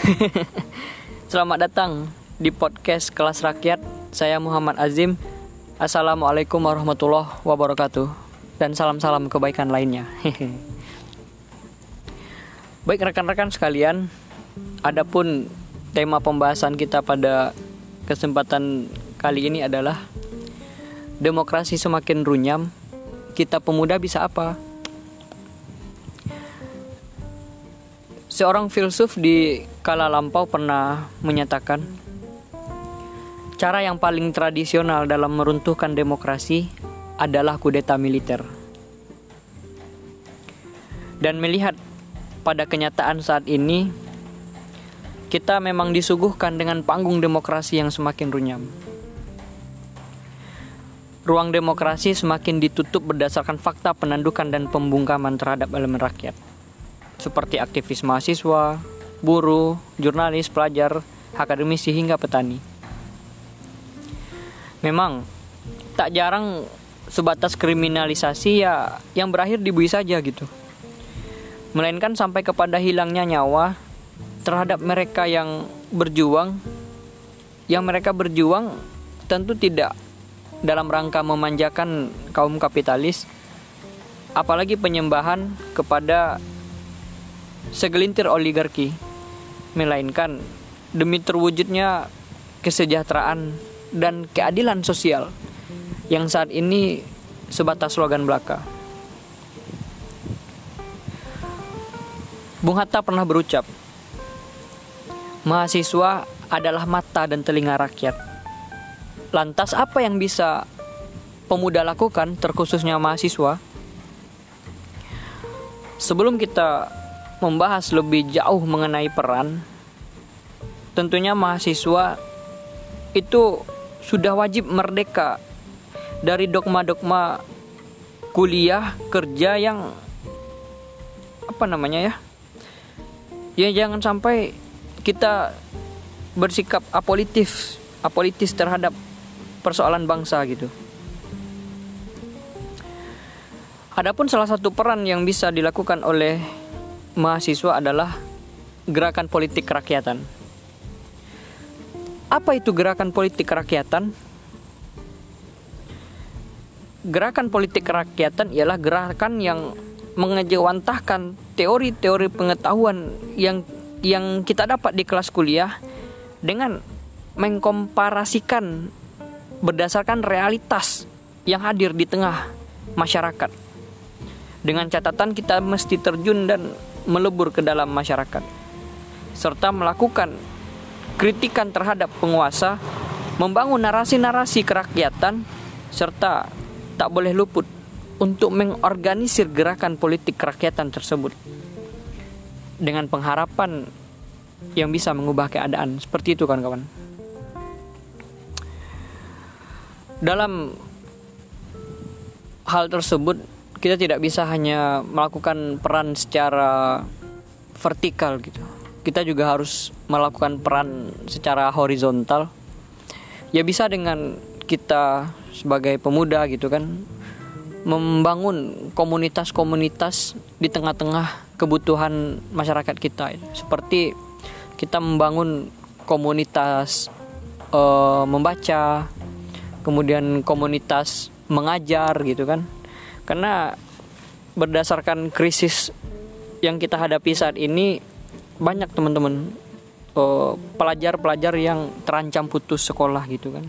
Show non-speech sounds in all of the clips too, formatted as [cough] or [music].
[laughs] Selamat datang di podcast kelas rakyat. Saya Muhammad Azim. Assalamualaikum warahmatullahi wabarakatuh. Dan salam-salam kebaikan lainnya. [laughs] Baik rekan-rekan sekalian, adapun tema pembahasan kita pada kesempatan kali ini adalah demokrasi semakin runyam, kita pemuda bisa apa? Seorang filsuf di kala lampau pernah menyatakan, cara yang paling tradisional dalam meruntuhkan demokrasi adalah kudeta militer. Dan melihat pada kenyataan saat ini, kita memang disuguhkan dengan panggung demokrasi yang semakin runyam. Ruang demokrasi semakin ditutup berdasarkan fakta penandukan dan pembungkaman terhadap elemen rakyat seperti aktivis mahasiswa, buruh, jurnalis, pelajar, akademisi hingga petani. Memang tak jarang sebatas kriminalisasi ya yang berakhir dibui saja gitu. Melainkan sampai kepada hilangnya nyawa terhadap mereka yang berjuang yang mereka berjuang tentu tidak dalam rangka memanjakan kaum kapitalis apalagi penyembahan kepada segelintir oligarki, melainkan demi terwujudnya kesejahteraan dan keadilan sosial yang saat ini sebatas slogan belaka. Bung Hatta pernah berucap, mahasiswa adalah mata dan telinga rakyat. Lantas apa yang bisa pemuda lakukan terkhususnya mahasiswa? Sebelum kita membahas lebih jauh mengenai peran, tentunya mahasiswa itu sudah wajib merdeka dari dogma-dogma kuliah kerja yang apa namanya ya ya jangan sampai kita bersikap apolitis apolitis terhadap persoalan bangsa gitu. Adapun salah satu peran yang bisa dilakukan oleh mahasiswa adalah gerakan politik kerakyatan. Apa itu gerakan politik kerakyatan? Gerakan politik kerakyatan ialah gerakan yang mengejawantahkan teori-teori pengetahuan yang yang kita dapat di kelas kuliah dengan mengkomparasikan berdasarkan realitas yang hadir di tengah masyarakat. Dengan catatan kita mesti terjun dan melebur ke dalam masyarakat serta melakukan kritikan terhadap penguasa, membangun narasi-narasi kerakyatan serta tak boleh luput untuk mengorganisir gerakan politik kerakyatan tersebut dengan pengharapan yang bisa mengubah keadaan seperti itu kawan-kawan. Dalam hal tersebut kita tidak bisa hanya melakukan peran secara vertikal gitu. Kita juga harus melakukan peran secara horizontal. Ya bisa dengan kita sebagai pemuda gitu kan membangun komunitas-komunitas di tengah-tengah kebutuhan masyarakat kita seperti kita membangun komunitas uh, membaca kemudian komunitas mengajar gitu kan karena berdasarkan krisis yang kita hadapi saat ini banyak teman-teman pelajar pelajar-pelajar yang terancam putus sekolah gitu kan.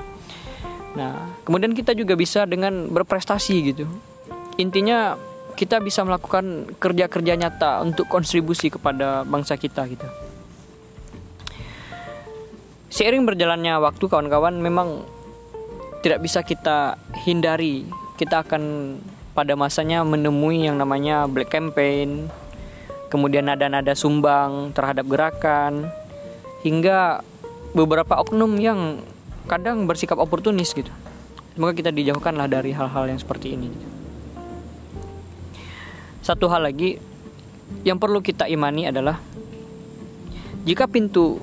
Nah, kemudian kita juga bisa dengan berprestasi gitu. Intinya kita bisa melakukan kerja-kerja nyata untuk kontribusi kepada bangsa kita gitu. Seiring berjalannya waktu kawan-kawan memang tidak bisa kita hindari kita akan pada masanya menemui yang namanya black campaign, kemudian nada-nada sumbang terhadap gerakan, hingga beberapa oknum yang kadang bersikap oportunis gitu. Semoga kita dijauhkanlah dari hal-hal yang seperti ini. Satu hal lagi yang perlu kita imani adalah jika pintu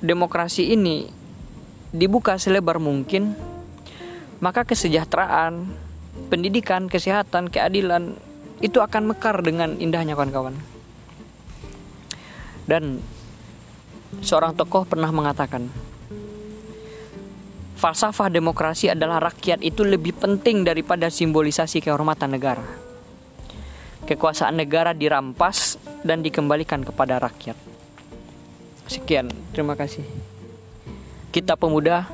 demokrasi ini dibuka selebar mungkin, maka kesejahteraan, pendidikan, kesehatan, keadilan itu akan mekar dengan indahnya kawan-kawan. Dan seorang tokoh pernah mengatakan, falsafah demokrasi adalah rakyat itu lebih penting daripada simbolisasi kehormatan negara. Kekuasaan negara dirampas dan dikembalikan kepada rakyat. Sekian, terima kasih. Kita pemuda,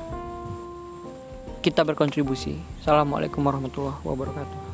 kita berkontribusi. Assalamualaikum warahmatullahi wabarakatuh.